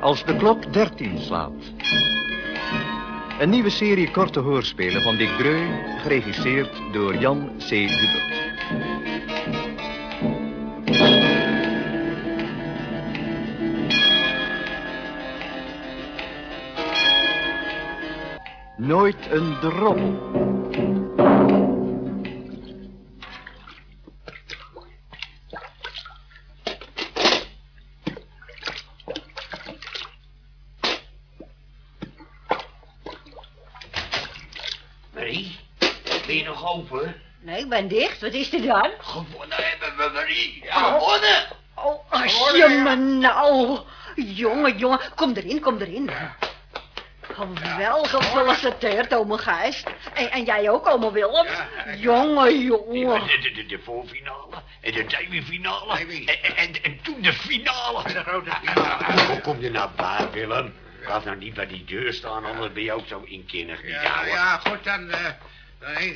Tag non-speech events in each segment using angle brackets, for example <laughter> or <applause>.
Als de klok 13 slaat. Een nieuwe serie korte hoorspelen van Dick Dreu, geregisseerd door Jan C. Hubert. Nooit een droppel. Marie, ben je nog open? Nee, ik ben dicht. Wat is er dan? Gewonnen hebben we, Marie. Ja, gewonnen. Oh, als je me nou... Jongen, jongen, kom erin, kom erin. Oh, wel gefeliciteerd, ome Gijs. En, en jij ook, ome Willem. Jongen, Ja, jongen. de, de, de, de voorfinale en de semifinale en, en, en toen de finale. De grote finale. Hoe kom je nou bij, Willem? Ga nou niet bij die deur staan, anders ben je ook zo inkennig. niet, Ja, ja, goed, dan... eh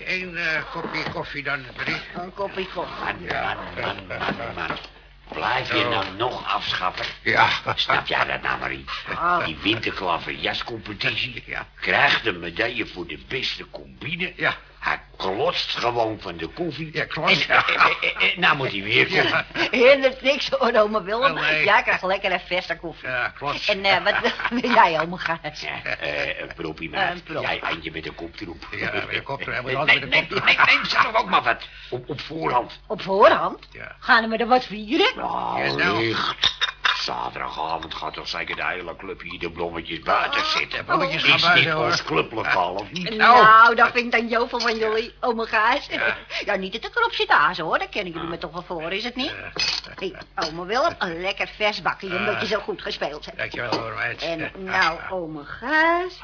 één eh, kopje koffie dan, drie. Een kopje koffie. Man, man, man, man, man. Blijf je nou nog afschaffen? Ja. Snap jij dat nou, Marie? Ah. Die winterklaver jascompetitie Ja. krijgt de medaille voor de beste combine. Ja. Hij klotst gewoon van de koffie. Ja, klopt. En, en- en- en- en nou moet hij weer komen. Ja, Hindert niks hoor, ome Willem. Wel, nee. Jij krijgt lekker een verse koffie. ja klopt. En eh, wat wil jij, ome Gijs? Ja, eh, een propie, Een maat. prop. Jij eindje met een koptroep. Ja, met een koptroep. Hij moet Nee, altijd nee, met een nee, koptroep. nee, neem zelf ook maar wat. Op, op voorhand. Op voorhand? Ja. Gaan we er wat vieren? Nou, Ja, nou. Zaterdagavond gaat toch zeker de hele club hier de blommetjes buiten zitten. blommetjes gaan Is buiten, dit hoor. ons clublokaal of niet? Nou, dat vind ik dan jovel van jullie, ome Gijs. Ja, niet dat ik erop zit azen hoor, daar kennen jullie me toch wel voor, is het niet? Hey, ome Willem, een lekker vers bakje, omdat je zo goed gespeeld hebt. Dankjewel hoor, meid. En nou, Gijs,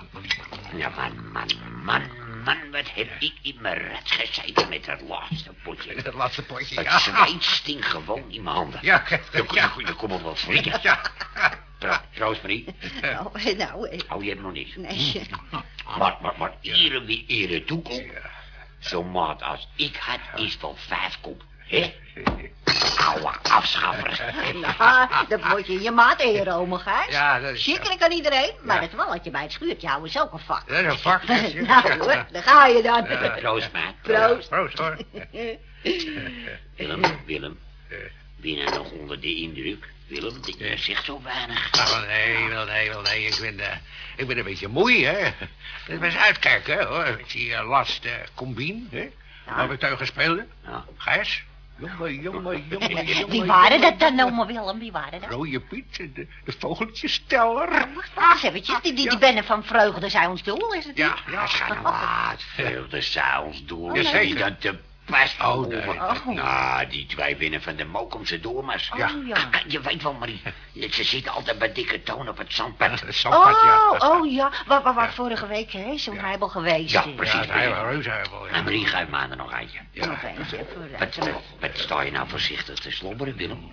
Ja, man, man, man, man, wat heb ik in mijn red gezeten met het laatste potje. Het laatste potje, Het ja. zweet stinkt gewoon in mijn handen. Ja, ja. er komt wel flikken. Ja. Trouwens, Marie, nou, nou, eh, oh, je hebt nog niks. nee. Maar, maar, maar ere wie ere toekomt. Zo'n maat als ik had, is van vijf kop. Hè? Nou, dat moet je je maat eren, ome Gijs. Ja, dat is- Schrikkelijk aan iedereen, maar het walletje bij het schuurtje houden is ook een vak. Dat is een vak. dat <laughs> nou hoor, daar ga je dan. Proost, maat. Proost. Proost hoor. <laughs> Willem, Willem. Ben je nog onder de indruk? Willem, je zegt zo weinig. Nou, wel nee, wel nee, wel nee. Ik ben, eh, ik ben een beetje moe, hè. Ik ben eens uitkijken, hoor. Ik zie uh, last uh, combine, hè. Waar we tegen speelden. Ja. Gijs. Jongen, jongen, <laughs> jongen, jongen. Wie waren dat dan, ome Willem? Wie waren dat? Rode Piet, de, de vogeltjesteller. Wacht, eventjes. Die, die, die bennen van vreugde zijn ons doel, is het Ja, niet? ja, Ga maat, vreugde zou ons door. Ja, Is zeker. dan te pas Oh, over? Oh. Nou, die twee winnen van de Mokumse doormars. Oh, ja. Je weet wel, Marie. Ze zitten altijd bij dikke toon op het zandpad. <laughs> Het zandpad, ja. Oh, oh ja. Waar, waar, waar vorige week hè, zo'n heibel geweest Ja, precies. Ja, heibel, reuzenheibel, ja. En Marie, geef me er nog eentje. Nog eentje voor Wat, wat, wat sta je nou voorzichtig te slobberen, Willem?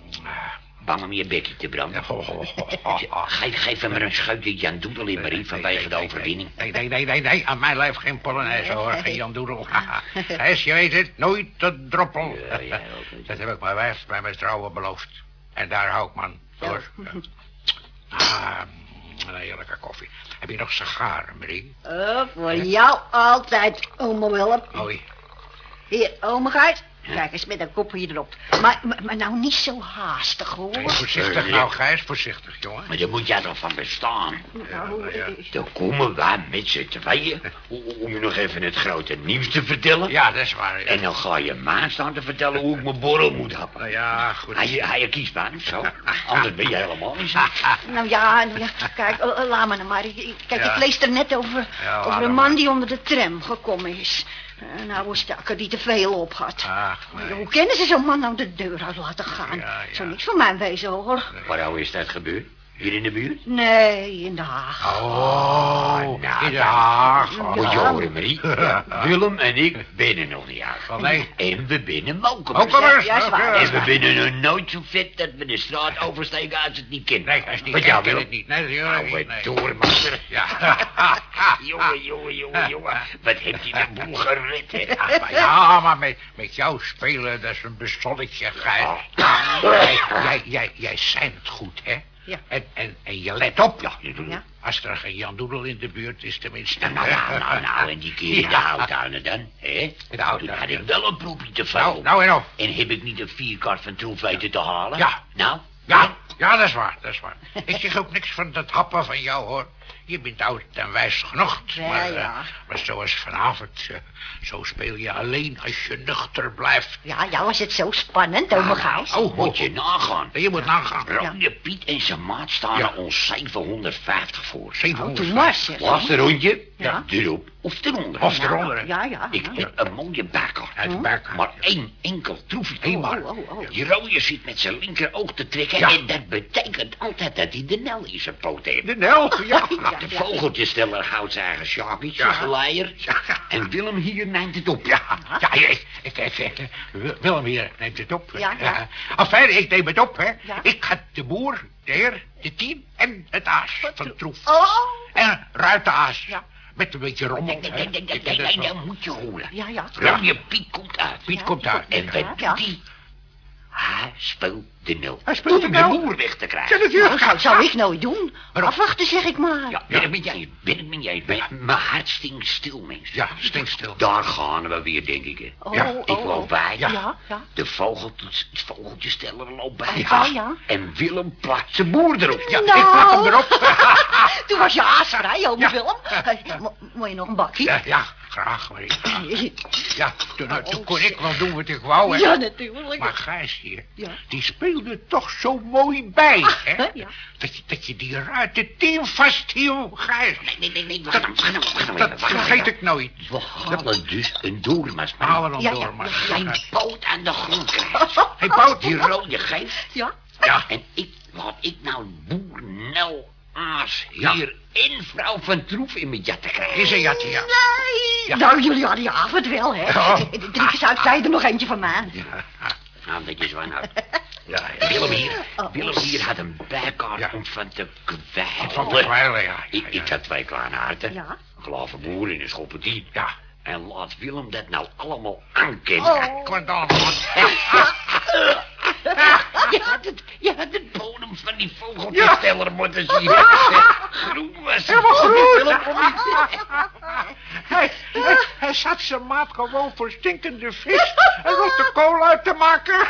Bang om je bekje te branden. Geef, geef hem maar een scheutje Jan Doedel in, Marie, vanwege de overwinning. Nee, nee, nee, nee, nee. Aan mijn lijf geen Polonaise, hoor. Geen Jan Doedel. <laughs> Gijs, je weet het. Nooit te droppel. Ja, ja, oké. Dat heb ik mijn wijf bij mijn trouwen beloofd. En daar hou ik man. Door. <laughs> Ah, een heerlijke koffie. Heb je nog sigaren, Marie? Oh, voor jou altijd, ome Willem. Oei. Hier, ome Gijs. Kijk eens met een kopje erop. Maar, maar, maar nou niet zo haastig, hoor. Voorzichtig nou, Gijs. Voorzichtig, jongen. Maar daar moet jij toch van bestaan? Nou, ja. eh, Dan komen wij met z'n tweeën <laughs> om je nog even het grote nieuws te vertellen. Ja, dat is waar. Ja, En dan ga je mij staan te vertellen hoe ik mijn borrel moet happen. Nou ja goed. Hij, hij kiesbaan of zo. <laughs> Anders ben je helemaal niet zo. <laughs> Nou ja, nou ja, kijk, eh, eh, laat me nou maar. Kijk, Ja. ik lees er net over, over een maar. man die onder de tram gekomen is. Een oude stakker die te veel op had. Ach, nee. Hoe kunnen ze zo'n man nou de deur uit laten gaan? Ja, ja. Zou niks voor mij wezen, hoor. Waar hoe is dat gebeurd? Hier in de buurt? Nee, in de Haag. Oh, nou, in de Haag. Moet je horen, Marie. Willem en ik binnen nog niet uit. Nee. En we binnen. Mokumers? Ja, En we binnen nog nooit zo vet dat we de straat oversteken als het niet kent. Nee, dat is niet. Wat ik jou, ken Willem? het niet. Nee, dat is Nou. Ja. <laughs> Jongen, jongen, jongen, jongen. Wat heeft hij de boel gered, hè? Ja, maar met, met jou spelen, dat is een bestolletje, Gijs. Jij, jij, jij, jij zijn het goed, hè? Ja. En, en, en je let op. Ja. Ja. Als er geen Jan Doedel in de buurt is, tenminste. Nou, nou, nou, nou, en die keer in de dan, hè? de Toen had ik wel een proefje te Nou, veel. nou en of. En heb ik niet een vierkart van troef weten te halen? Ja. Nou? Ja, ja, dat is waar, dat is waar. Ik zeg ook niks van dat happen van jou, hoor. Je bent oud en wijs genoeg. Ja, maar, eh, ja. maar zoals vanavond, eh, zo speel je alleen als je nuchter blijft. Ja, ja, was het zo spannend, ome Gijs? Oh, Moet je nagaan. Je moet nagaan. Rode Piet en zijn maat staan Ja. er ons 750 voor. Oh, 700. toen maar, zeg. Laatste rondje? Ja. Erop of eronder. Of eronder. Ja, ja. Ik ja. heb een mooie bakker. Uit de buik. Maar één enkel troefje. Eenmaal. Oh, oh, oh. Die rode zit met zijn linker oog te trekken. Ja. En dat betekent altijd dat hij de nel in zijn poot heeft. De Nel, ja. <laughs> Ja, De houdt zijn eigen Sjaapie, Ja. zijn leier. Ja. En Willem hier neemt het op. Ja, ja, ik, ik, ik, ik- Willem hier neemt het op. Ja, ja. Eh, Enfin, ik neem het op, hè. Ik had de boer, de heer, de tien en het aas van troef. Oh, En ruit de aas. Ja. Met een beetje rommel. Nee, nee, nee, moet je horen. ja, ja. Rode Piet komt uit. Piet komt die uit. En ja. doet hij? Hij speelt de nul. Hij speelt Om de boer weg te krijgen. natuurlijk. Dat zou, zou ik nooit doen. Waarom? Afwachten, zeg ik maar. Ja, ben ik met jij, ben ik met jij. Ben, mijn hart stinkt stil, mensen. Ja, stinkt stil. Daar gaan we weer, denk ik. Oh, Ja, oh, Ik oh. loop bij. Ja, ja. De vogeltjes, vogeltjesteller loopt bij. Ja, ja. En Willem plakt zijn boer erop. Ja, Nou. ik plak hem erop. <laughs> <laughs> Toen was je aasvrij, ome Ja. Willem. Eh, mo- Moet je nog een bakje? Ja, ja, graag, ik. <laughs> Ja, toen, nou, toen kon ik wel doen wat ik wou, hè. Ja, natuurlijk. Maar Gijs hier, Ja. die speelde toch zo mooi bij, hè? hè, ja. Dat, je, dat je die ruit het team vasthield, Gijs. Nee, nee, nee, nee, wacht nou, wacht nou, wacht nou Dat nou vergeet ik nooit. We halen dus een doormas. Halen hem Ja, door, ja, maar... Geen poot aan de grond krijgt. Hij bouwt Die rode geeft. Ja. Ja, En ik, laat ik nou boer Nel Aas Ja. hier en vrouw van Troef in mijn jatten krijgen. is een jatje, ja. Nee. Ja. Nou, jullie hadden je avond wel, hè? Ja. Drie keer uit, zei er nog eentje van mij. Nou, dat is waar nou. <laughs> Ja, ja. Willem hier, Oh. Willem hier had een bijkaart Ja. om van te kwijlen. Van kwijlen, ja. Ik, ik had twee kleine harten. Ja. Een glaven boer en een schoppertien. Ja. En laat Willem dat nou allemaal aankennen. Oh. Kwart <laughs> <laughs> Je had het, je had het bodem van die vogelbesteller moeten zien. Groen was het. Helemaal groen. Hij, hij, hij zat zijn maat gewoon voor stinkende vis en rotte kool uit te maken.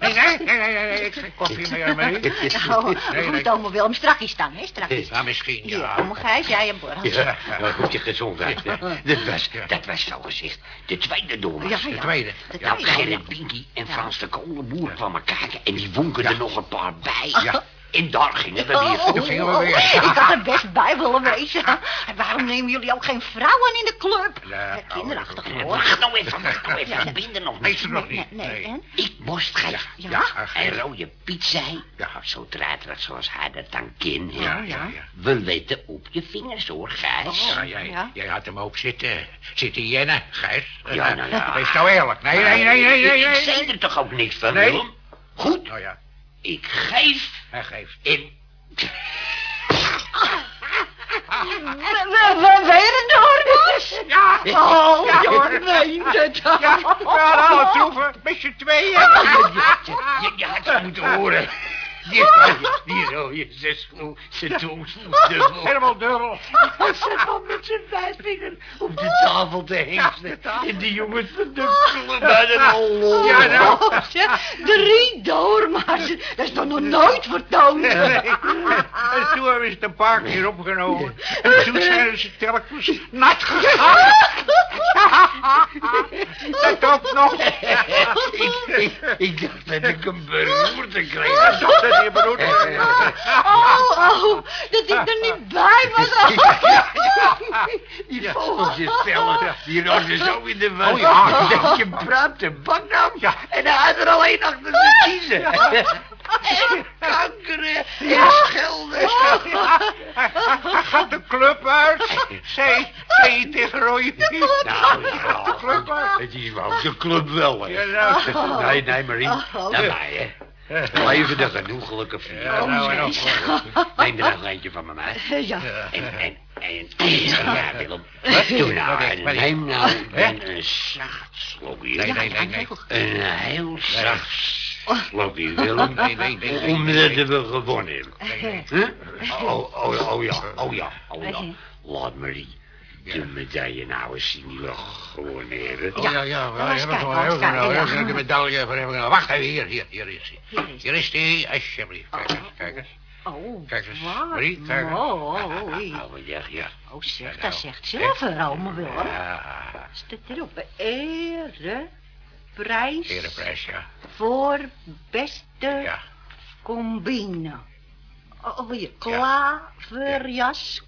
Nee, nee, nee, nee, ik geen koffie meer mee. Nou, <laughs> Nee, goed, nee. ome Willem, strakjes dan, hè? Strakjes. Ja, misschien, Ja, ja. Gijs, jij en Borg. Ja, nou, goed je gezondheid. hè. <laughs> Dat was, dat was zo gezegd. De tweede doormas. Ja, De tweede. De Ja, tweede. Gerrit Binky en Frans de Kolenboer kwamen kijken en die wonken er nog een paar bij. Ja. En daar gingen we Oh, weer. oh, gingen we oh, weer. Ik had er best bij willen wezen. En waarom nemen jullie ook geen vrouwen in de club? Ja, Ja, nou, kinderachtig Eh, hoor. Wacht nou even, wacht nou even. Ja. Ik ben er nog niet. ze nog niet? nee, en? Ik moest geven. Ja? Ja, En Rode Piet zei, Ja. zo treiterig zoals hij dat dan kent. Ja, ja, ja. We letten op je vingers hoor, Gijs. Ja, jij, Ja. jij had hem ook zitten, zitten jennen, Gijs. Ja, nou ja. <laughs> Wees nou eerlijk. Nee, nee, nee, nee, nee. Ik nee. zei er toch ook niks van, Nee. Willem? Goed, Oh ja, ik geef hij geeft. in... We, doornas? Ja, Oh, Ja. je meent het. ja, we hadden alle troeven, met z'n tweeën. <laughs> Je, je had het moeten horen. Die, die rode zes sloeg zijn tong sloeg dubbel. Helemaal dubbel. Hij zat al met zijn vijfvinger op de tafel te hengsten. En die jongens van de club hadden al lol. Ja, nou. Oh, drie doormaars. Dat is toch nog nooit vertoond? Nee. En toen hebben ze het een paar keer opgenomen. En toen zijn ze telkens nat gegaan. Dat ook nog. ik, ik, ik dacht dat ik een beroerte kreeg. Dat je bedoelt. Oh, oh, dat ik er niet bij was. <laughs> Die vogeltjes stellen, die rozen zo in de wand. Oh ja. Dat je praat de bak nam. Ja. En hij had er alleen achter te <laughs> kiezen. En kankeren en schelden. Gaat de club uit. Zei je tegen Roy. Nou, De ja. club uit. Het is wel de club wel, hè. Ja, nou. Nee, nee, Marien. Oh. Daarbij, hè. Leven de genoegelijke Ja, vier. nou en op. <laughs> Neem er nog eentje van me mee. Ja. En, en, en, ja, Willem. Doe nou, Wat is- wat is- neem nou een, een zacht slokje. Nee, nee, nee, nee. Een heel zacht Sloppy Willem. Nee, nee, nee, nee, Omdat we gewonnen hebben. Huh? Oh, oh, oh ja, oh ja, oh ja. Laat me die de medaille nou eens we gewonnen hebben. Oh, ja, ja, laat we hebben kijken, gewoon heel ja. De medaille voor hebben. Wacht even, hier, hier, hier is hij. Hier is Hier is die, alsjeblieft. Kijk eens, kijk eens. Oh, Kijk eens, wat Marie, kijk eens. mooi. Nou, zeg je? Oh, zeg, dat nou. zegt zilver, ome Willem. Ja, Staat erop, ere, prijs erenprijs, ja. voor beste Ja, combine. Oh, hier, klaverjas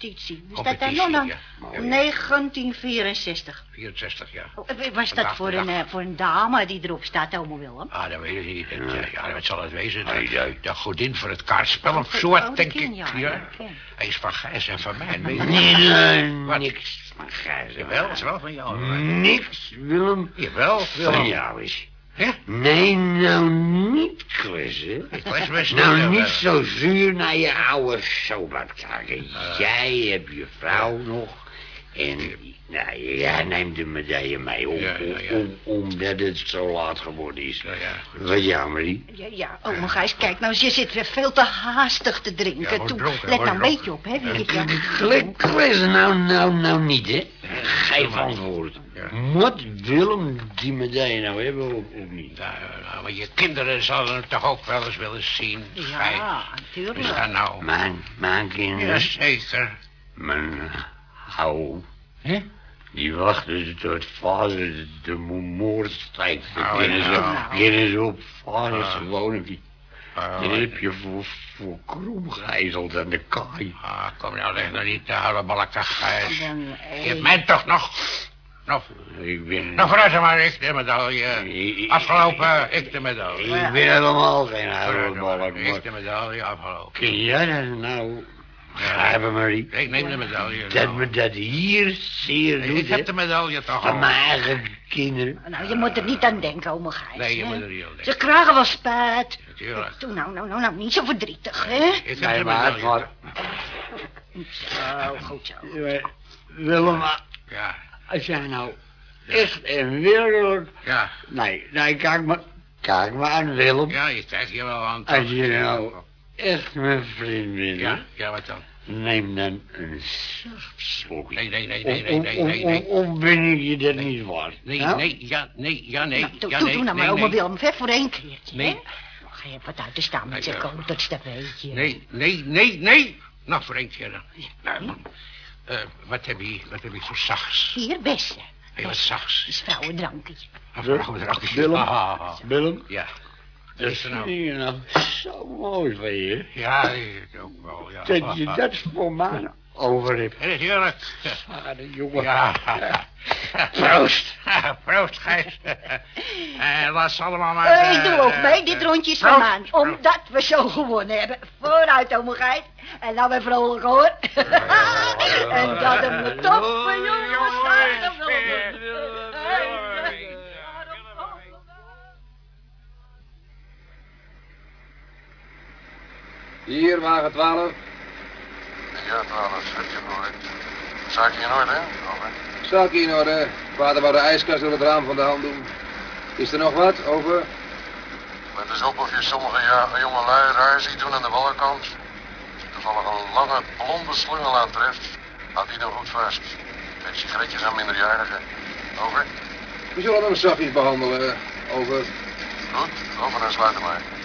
competitie. Nog dan? ja. 1964. 64, ja. Oh, Was dat voor een, eh, voor een dame die erop staat, ome Willem? Ah, dat weet ik niet. Dat, eh, ja, wat zal het wezen? De, godin voor het kaartspel of zo, dat denk ik. ja, dat. Hij is van Gijs en van mij. weet je. Nee, nee, Wat? niks van Gijs. Jawel, het is wel van jou. Niks, Willem. Jawel, Van Willem. jou is. Hè? Nee, nou niet, Chris, hè? Ik was best Nou, niet zo zuur naar je oude sobatkakken. Jij hebt je vrouw nog. En nou, jij neemt de medaille mee om, Ja, ja, ja. om- omdat het zo laat geworden is. Ja, ja. Wat jammer, die. Ja, ja, ome Gijs, kijk nou, je zit weer veel te haastig te drinken. Let nou een beetje op, hè, wie Klik, Chris, nou, nou, nou niet, hè? Geef antwoord. Ja. Moet Willem die medaille nou hebben of, of niet? Nou, nou, maar je kinderen zullen het toch ook wel eens willen zien. Gij. Ja, natuurlijk. ga nou. Mijn, mijn kinderen, Jazeker. mijn hou, Hè? die wachten tot vader de, de moord steekt. Dan Oh, kunnen ze, op vaders Ah. woning. Oh, Dan heb je voor, voor krom geijzeld aan de kaai. ah, kom nou, leg nou niet te houden, balken Gijs. Dan, Je hebt mij toch nog... Nog, Ik ben, nog vooruit maar, ik de medaille. Afgelopen, ik de medaille. ik ben helemaal geen maar, balk. Ik de medaille, afgelopen. kun jij dat nou begrijpen, Marie? Ik neem de medaille. Dat me dat hier zeer doet, Ik heb de medaille toch Van al. mijn eigen kinderen. nou, je moet er niet aan denken, ome Gijs. Nee, je hè. moet er niet aan Ze denken. krijgen wel spijt. Natuurlijk. Doe nou, nou, nou, nou, niet zo verdrietig, hè? Ik heb Nee, de maar, medaille. maar Zo, goed zo. Willem, Ja, als jij nou echt en werkelijk... ja, Nee, nee, kijk maar, kijk maar aan Willem. ja, je krijgt hier wel aan. Als je nou echt mijn vriend bent, Ja, ja, wat dan? neem dan een slokje. Nee, nee, nee, nee, nee, nee, nee, nee. of, ben ik je dat niet waard? Nee, Nou? nee, ja, nee, ja, nee, Nou, doe, ja, nee, doe nou maar, nee, nee. Willem, ver voor één keertje, Nee. hè? Ga je wat uit met Nee, je ja. koters, dat weet je. Nee, nee, nee, nee. Nog voor één keer dan. Nou, eh, wat heb je, wat heb je voor zachts? Hier, beste. Heel wat zachts. is vrouwendrankje. We er Willem? Ah, ah, ah. Willem, Ja. Dat is vind nou? ik nou zo mooi van je. Ja, ik ook wel, ja. Dat je dat voor mij over hebt. Ja, natuurlijk. Vader, jongen. Ja. <laughs> Proost. <laughs> Proost, Gijs. En laat ze allemaal maar... Ik doe ook eh, mee, dit eh, rondje is van mij. Omdat we zo gewonnen hebben. Vooruit, Gijs. En nou weer vrolijk, hoor. <laughs> en dat hem de top van jongens Hier, wagen 12. Ja, 12, heb je gehoord. Zaakje in orde, hè? Over. Zaakje in orde. Vader wou de ijskast door het raam van de hand doen. Is er nog wat? Over. Let eens op of je sommige ja, jonge lui raar ziet doen aan de wallenkant. Als je toevallig een lange blonde slungel aantreft, houd die dan goed vast. Geef sigaretjes aan minderjarigen. Over. We zullen hem zachtjes behandelen. Over. Goed, over en sluiten maar.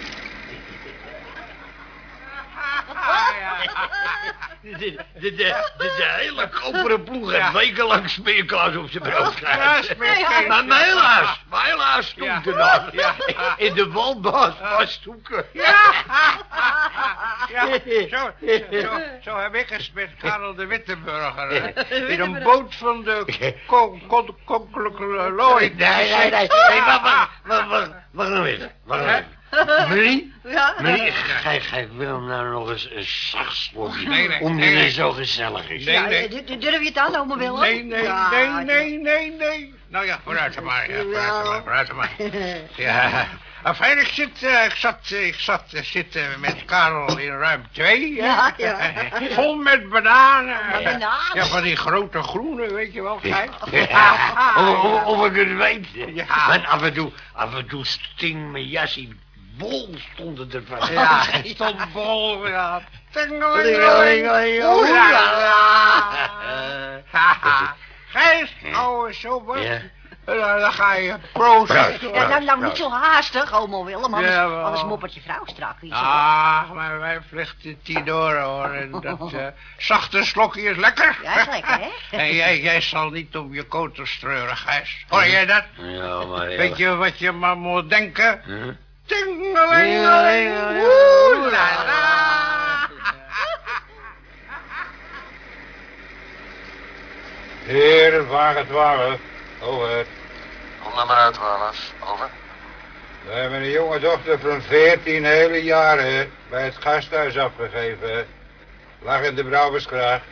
De, de, de, de, hele koperen ploeg heeft wekenlang smeerklaas op zijn brood gehad. Maar helaas, maar helaas stond Ja. er nog. Ja. In de waldbaas vasthoeken. Ja, zo, zo, zo heb ik eens met Karel de Wittenburger. eh, In een boot van de kon- kon- Koninklijke Looi. Nee, nee, nee. Nee, wacht, wacht, wacht, wacht, wacht nou even. Wacht nou even. Marie, <laughs> Ja? Marie, geef, geef Willem nou nog eens een zacht slokje. Nee, nee, omdat nee, nee. het zo gezellig is. Nee, Ja, nee. d- Durf je het aan, ome Willem? Nee, nee, Ja, nee, nee, nee, nee. Nou ja, vooruit dan maar. Ja, vooruit dan maar, vooruit dan maar. <laughs> Ja, Enfin, ik zit, eh, ik zat, ik zat te zitten met Karel in ruim twee. hè? Ja, ja. <laughs> Vol met bananen. bananen? Ja, van die grote groene, weet je wel, Gijs? Of, of, of ik het weet. Ja. Want af en toe, af en toe sting mijn jasje bol stonden ervan. Ja, het stond bol, ja. Tingelingeling. Eh, Haha. Gijs, ouwe sober. Ja. Dan, ga je proosten. Proost. Ja, nou, nou niet zo haastig, omo Willem, anders, Ja, wel. anders moppert je vrouw wel. Ah, maar wij vluchten tien door, hoor. En dat eh, <laughs> zachte slokje is lekker. Ja, is lekker, hè? <laughs> En jij, jij zal niet om je koters treuren, Gijs. Hoor jij dat? Ja, maar ja. Weet je wat je maar moet denken? Tingelingeling, oeh, la, la. Heer, wagen 12. Over. Kom naar maar uit, Wallace. Over. We hebben een jonge dochter van 14 hele jaren bij het gasthuis afgegeven. Lag in de Brouwersgracht.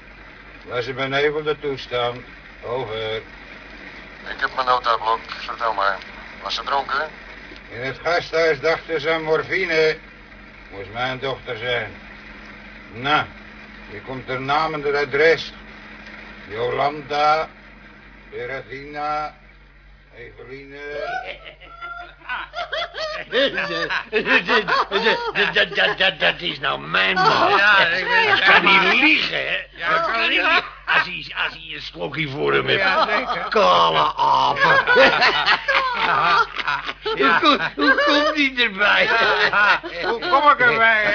Was in benevelde toestand. Over. Ik heb mijn notablok. Vertel maar. Was ze dronken? In het gasthuis dachten ze aan morfine. Moest mijn dochter zijn. Nou, hier komt haar naam en haar adres. Jolanda, Beratina, Eveline. Dat, is nou mijn man. Ja, ik weet Dat het. kan niet liegen, hè? Ja, dat kan niet liegen. Als hij, als hij een slokje voor hem heeft. Ja, zeker. Kale apen. Hoe, kom- hoe komt hij erbij? Hoe kom ik erbij?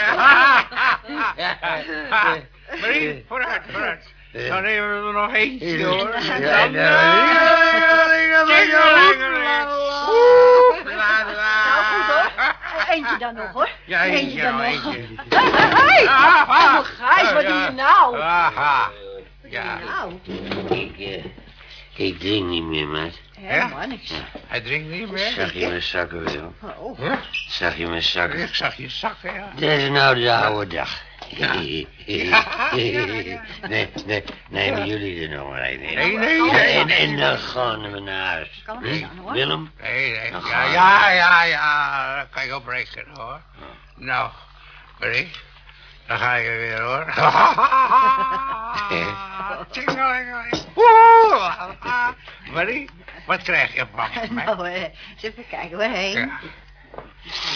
Marie, vooruit, vooruit. Dan nemen we er nog eentje, hoor. Ja, Dan, ja, eh, tingelingeling. Oeh, la, la. Nou, goed hoor. Eh, Eentje dan nog, hoor. Ja, eentje dan nog. Hé, <laughs> Ah, ah. oh, Gijs, wat doe je nou? Aha. Wat Ja. doe je nou? Ik, eh, ik drink niet meer, maat. Helemaal niks. Hij drinkt niet meer. Zag je mijn zakken wel? Oh. Zag je mijn zakken? Ik zag je zakken, ja. Dat is nou de oude dag. Nee, nee, nemen jullie er nog maar een in. Nee, nee, Oh, nee. En, en dan gaan we naar huis. Kan Hm? hoor. Willem? Nee, nee. Ja, ja, ja, ja. Daar kan je op rekenen, hoor. Nou, Marie. Dan ga je weer, hoor. <laughs> <laughs> Tingelingeling. Oeh. Marie, wat krijg je van mij? <laughs> Nou, eh, eens even kijken waarheen.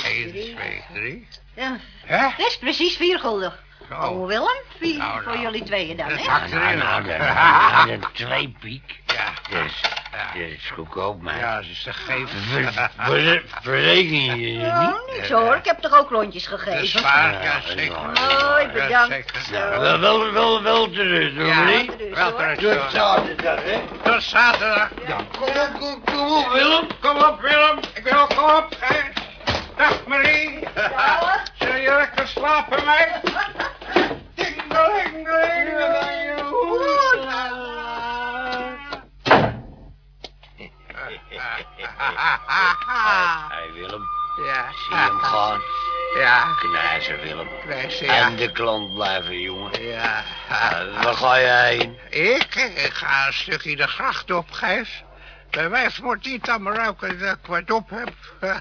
Ja. 1, 2, 3. Ja, Hè? dat is precies vier gulden. Zo. Oh, Willem, vier Nou, voor nou. jullie tweeën dan, Dat hè? Nou, erin, nou, hoor. <laughs> nou, nou, nou, twee piek. Ja, Dus, Ja. dat is goedkoop, maar... ja, ze is te geven. Ver, ver, verreken je je niet? Oh, niks hoor, ik heb toch ook rondjes Dat is gegeven. waar, Ja, ja, ja, zeker. ja. Mooi, Ja, bedankt. zeker. Zo. Wel, wel, wel, wel terug, hoor, Ja, wel hoor. terug. Tot zaterdag, hè? Tot zaterdag. Kom op, kom, op, Willem. Kom op, Willem. Ik wil ook kom op. Gijs. Dag, Marie. Dag. Zul je lekker slapen, meid? Tingelingeling. Hé, Willem. Ja, Zie je hem gaan? Ja, Knijzer, Willem. zie je. En de klant blijven, jongen. Ja. Uh, waar ga je heen? Ik? Ik ga een stukje de gracht op, Gijs. Bij mij wordt niet aan me ruiken dat ik wat op heb. <laughs>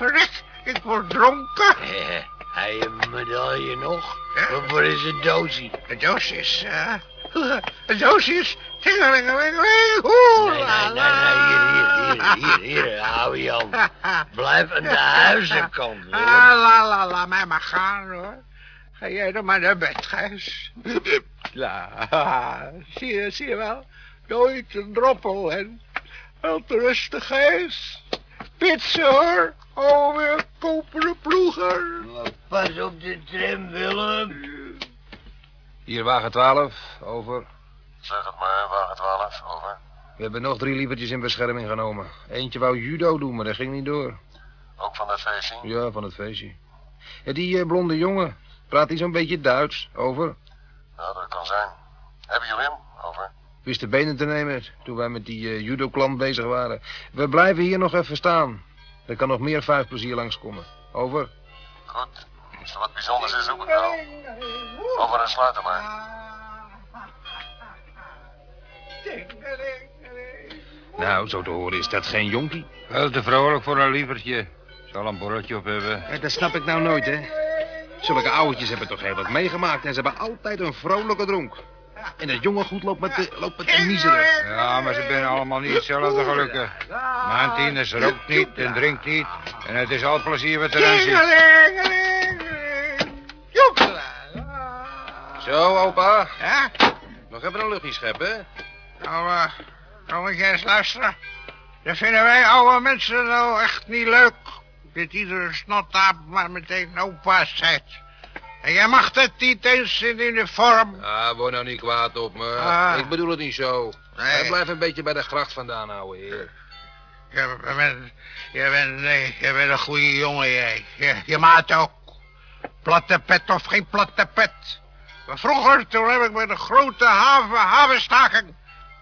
Verrek, ik word dronken. Eh, Hij een medaille nog? Ja. Wat is het doosje? De doos is, eh... De doos is... Tingelingelingeling. Oeh, Nee, la, nee, nee, nee, la. hier, hier, hier, hier, hou je aan. Blijf aan de <laughs> huizenkant. Ah, la, la, laat mij maar gaan, hoor. Ga jij dan maar naar bed, Gijs. La, <laughs> zie je, zie je wel? Nooit een droppel en wel te rustig, Gijs. Pitsen, hoor. Oh, weer koperen ploeger. Pas op de tram, Willem. Hier wagen 12, over. Zeg het maar, wagen 12. Over. We hebben nog drie lievertjes in bescherming genomen. Eentje wou judo doen, maar dat ging niet door. Ook van dat feestje? Ja, van het feestje. Ja, die eh, blonde jongen, praat hij zo'n beetje Duits? Over. Ja, dat kan zijn. Hebben jullie hem? Over. Wist de benen te nemen toen wij met die eh, judo-klant bezig waren. We blijven hier nog even staan. Er kan nog meer vijf plezier langskomen. Over. Goed. Als er wat bijzonders is, zoek ik wel. Over en sluiten maar. Nou, zo te horen is dat geen jonkie. Wel te vrolijk voor een lievertje. Zal een borreltje op hebben. Ja, dat snap ik nou nooit, hè. Zulke ouwetjes hebben toch heel wat meegemaakt... en ze hebben altijd een vrolijke dronk. En dat jonge goed loopt met de, loopt met de miserig. Ja, maar ze zijn allemaal niet hetzelfde gelukkig. Mijn Tines rookt niet en drinkt niet. En het is al plezier wat erin zit. Zo, opa. Ja? Nog even een luchtje scheppen, hè? Nou, eh, nou moet jij eens luisteren. Dat vinden wij oude mensen nou echt niet leuk. Dat iedere snottaap maar meteen opa's zegt. En jij mag het niet eens in uniform. Ah, word nou niet kwaad op me. Ah. Ik bedoel het niet zo. Nee. Hij blijft een beetje bij de gracht vandaan, ouwe heer. Je bent, je bent, nee, je bent een goede jongen, jij. Je, je maat ook. Platte pet of geen platte pet. Maar vroeger, toen heb ik met een grote haven, havenstaking...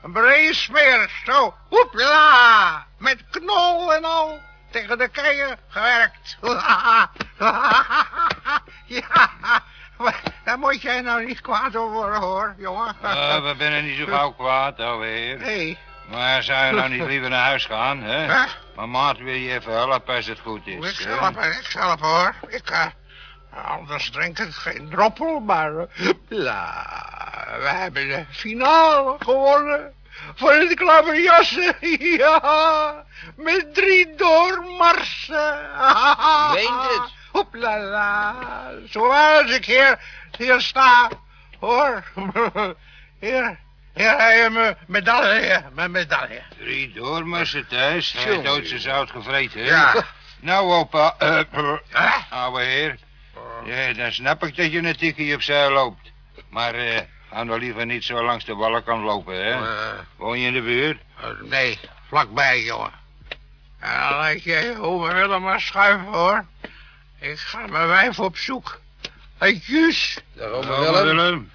een breed smeer, zo, hoepla, met knol en al, tegen de keien gewerkt. <laughs> ja, daar moet jij nou niet kwaad over worden, hoor, jongen. Ah, we zijn niet zo gauw <laughs> kwaad, ouwe heer. Nee, Maar zou je nou niet <laughs> liever naar huis gaan, hè? hè? Maar maat wil je even helpen als het goed Ik is. hè? zelf, ik zelf hoor. Ik, eh, anders drink ik geen droppel, maar... eh, la, we hebben de finale gewonnen. Voor het klaverjassen, <laughs> ja. Met drie doormarsen. <laughs> Meent het? Hoeplala. Zoals ik hier, hier sta, hoor. <laughs> Hier, hier heb je mijn medaille, mijn medaille. Drie doormussen thuis. Hij heeft doodse zout gevreten, hè? Ja. Nou, opa, Hè? ouwe heer. Ja, dan snap ik dat je een tikkie opzij loopt. Maar, eh, ga nou liever niet zo langs de wallenkant lopen, hè? Eh, Woon je in de buurt? Eh, nee, vlakbij, jongen. En dan laat je oma Willem maar schuiven, hoor. Ik ga mijn wijf op zoek. Hey, Juus. Dag, oma Willem. Willem.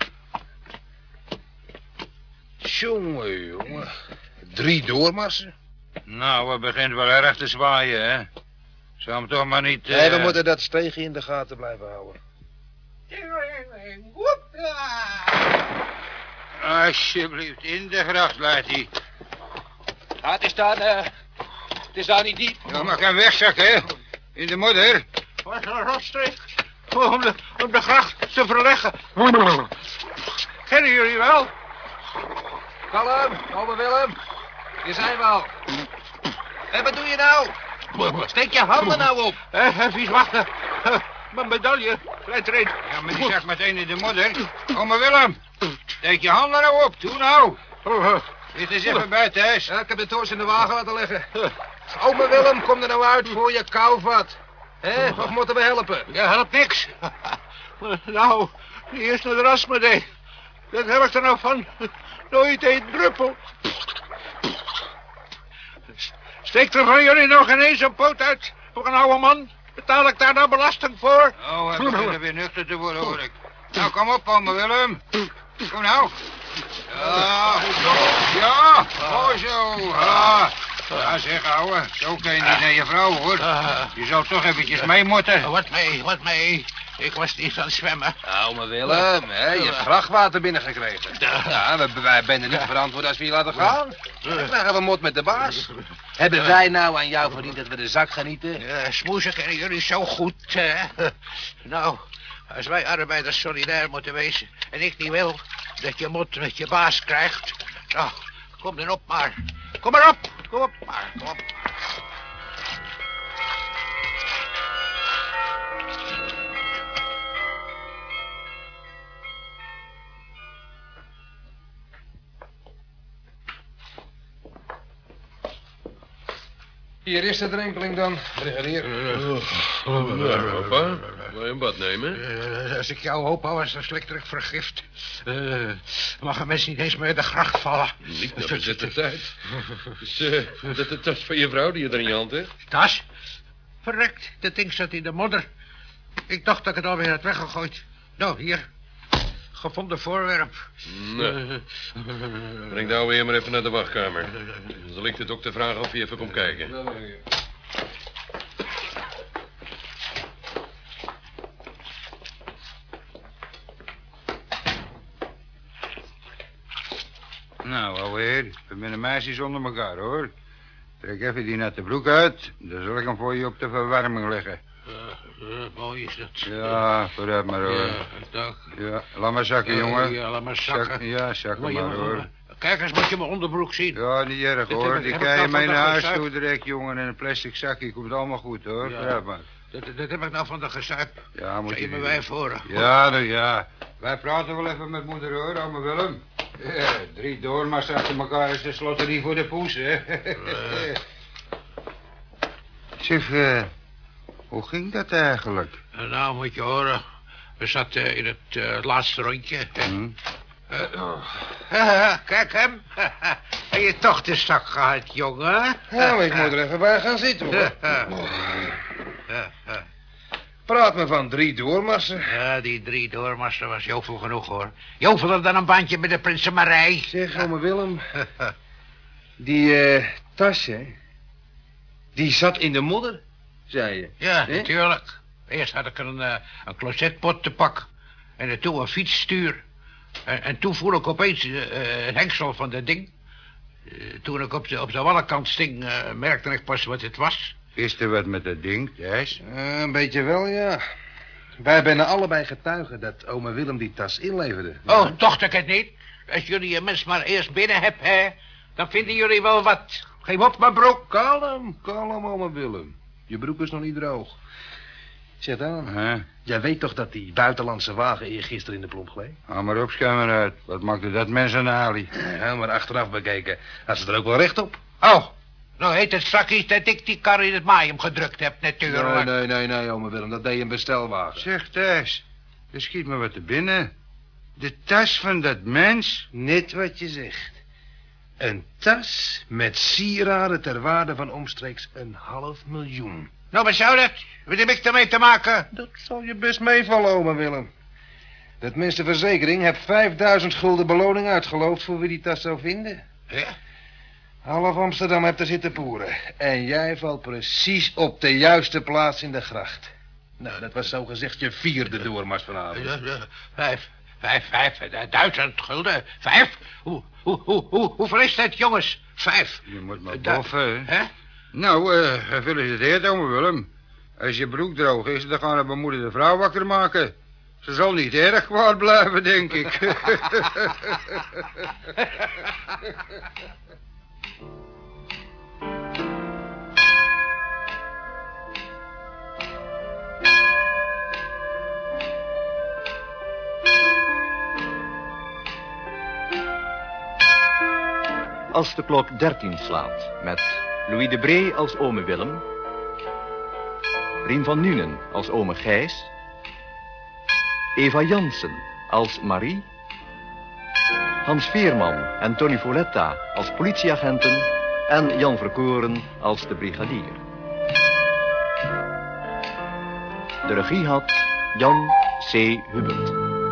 Jongen, jongen. Drie doormassen. Nou, we begint wel erg te zwaaien, hè? Zou hem toch maar niet... eh, Nee, we moeten dat steegje in de gaten blijven houden. Alsjeblieft, in de gracht laat hij. Ah, het is daar, eh, het is daar niet diep. Ja, maar geen wegzak, hè? In de modder. Wat een rotstreek. Om de, om de gracht te verleggen. Kennen jullie wel? Kalm, oma Willem. Hier zijn we al. En wat doe je nou? <laughs> Steek je handen nou op. Eh, even wachten. Mijn medaille. Erin. Ja, maar die zak meteen in de modder. Oma Willem, steek je handen nou op. Doe nou. Dit is even buiten. Ja, ik heb de toos in de wagen laten leggen. Oma Willem, kom er nou uit voor je kouvat. Hé, of moeten we helpen? Je helpt niks. Nou, die eerste de rasmedee. Dat heb ik er nou van. Nooit een druppel. Steekt er van jullie nog ineens een poot uit voor een oude man? Betaal ik daar nou belasting voor? Oh, hij begint weer nuchter te worden, hoor ik. Nou, kom op, oma Willem. Kom nou. Ja, ja, mooi zo. Ja, ja zeg, ouwe, zo kan je niet naar je vrouw, hoor. Je zou toch eventjes mee moeten. Wat mee, wat mee. Ik was niet aan het zwemmen. Oma Willem, hè, je hebt vrachtwater binnengekregen. Ja, we, wij zijn niet verantwoord als we je laten gaan. Dan krijgen we mot met de baas. Hebben wij nou aan jou verdiend dat we de zak genieten? Ja, smoezen kennen jullie zo goed. hè? <laughs> Nou, als wij arbeiders solidair moeten wezen... en ik niet wil dat je mot met je baas krijgt... Nou, kom dan op maar. Kom maar op. Kom op maar. Kom op maar. Hier is de drenkeling dan, brigadier. Opa, wil je een bad nemen? Eh, als ik jou opa was, dan slikte ik vergift. Eh, mag een mens niet eens meer in de gracht vallen. Niet naar bezette tijd. Is eh, dat de tas van je vrouw die je er in je hand hebt? Tas? Verrekt, dat ding zat in de modder. Ik dacht dat ik het alweer had weggegooid. Nou, hier. Gevonden voorwerp. Nee. Breng nou weer maar even naar de wachtkamer. Dan zal ik de dokter vragen of hij even komt kijken. Nou, ouwe heer, we zijn meisjes onder elkaar, hoor. Trek even die nette broek uit. Dan zal ik hem voor je op de verwarming leggen. Eh, mooi is dat. Ja, vooruit maar hoor. Ja, dag. Ja, laat maar zakken, Ja, jongen. ja, laat maar zakken. Zak- ja, zakken Maar hoor. Kijk eens, moet je mijn onderbroek zien. Ja, niet erg hoor. Die kan je nou mee naar huis toe direct, jongen. In een plastic zakje. Komt allemaal goed hoor. Ja. Vooruit maar. Dat, dat heb ik nou van de gezuip. Ja, moet je me wij voor? Ja, nou ja. Wij praten wel even met moeder hoor, ome Willem. Ja, drie doormars achter elkaar is de slotterie voor de poes, hè. Zeg, eh, <laughs> hoe ging dat eigenlijk? En nou moet je horen, we zaten in het eh, laatste rondje. Hm? Eh, oh. Kijk hem. Heb je toch de zak gehad, jongen? Ja, maar ik moet er even bij gaan zitten, hoor. <laughs> Praat me van drie doormassen. Ja, die drie doormaster was jovel genoeg, hoor. Joveler dan een bandje met de Prinsenmarij. Zeg, ome Willem. <laughs> Die eh, tas, hè? Die zat in de modder, zei je. Ja, natuurlijk. Eerst had ik een, eh, een closetpot te pak. En toen een fietsstuur. En, en toen voel ik opeens eh, eh, het hengsel van dat ding. Eh, toen ik op de, op de wallenkant sting, eh, merkte ik pas wat het was. Is er wat met dat ding, Thijs? Eh, een beetje wel, ja. Wij zijn allebei getuigen dat ome Willem die tas inleverde. Oh, dacht ik het niet. Als jullie een mens maar eerst binnen hebben, hè, dan vinden jullie wel wat. Geef op, mijn broek. Kalm, kalm, ome Willem. Je broek is nog niet droog. Zeg dan, Hè? jij weet toch dat die buitenlandse wagen eergisteren in de plomp gleed? Hou maar op, uit. Wat maakte dat mensen een ali? Ja, maar achteraf bekeken had ze er ook wel recht op. Oh, nou heet het straks dat ik die kar in het maaium gedrukt heb, Nee, natuurlijk. nee, nee, nee, ome Willem, dat deed een bestelwagen. Zeg, Thijs, er schiet me wat te binnen. De tas van dat mens? Net wat je zegt. Een tas met sieraden ter waarde van omstreeks een half miljoen. Nou, wat zou dat? Wat heb ik ermee te maken? Dat zal je best meevallen, ome Willem. De tenminste verzekering heeft 5000 gulden beloning uitgeloofd voor wie die tas zou vinden. Ja? Half Amsterdam hebt er zitten poeren. En jij valt precies op de juiste plaats in de gracht. Nou, dat was zo gezegd je vierde doormars vanavond. Ja, ja, Vijf, vijf, vijf, eh, duizend gulden. Vijf? Hoe, hoe, hoe, hoe, hoeveel is dat, jongens? Vijf. Je moet maar boffen, hè? Nou, eh, gefeliciteerd, ome Willem. Als je broek droog is, dan gaan we mijn moeder de vrouw wakker maken. Ze zal niet erg kwaad blijven, denk ik. <laughs> <laughs> Als de klok 13 slaat, met Louis de Bree als ome Willem, Rien van Nuenen als ome Gijs, Eva Jansen als Marie, Hans Veerman en Tony Foletta als politieagenten en Jan Verkoren als de brigadier. De regie had Jan C. Hubert.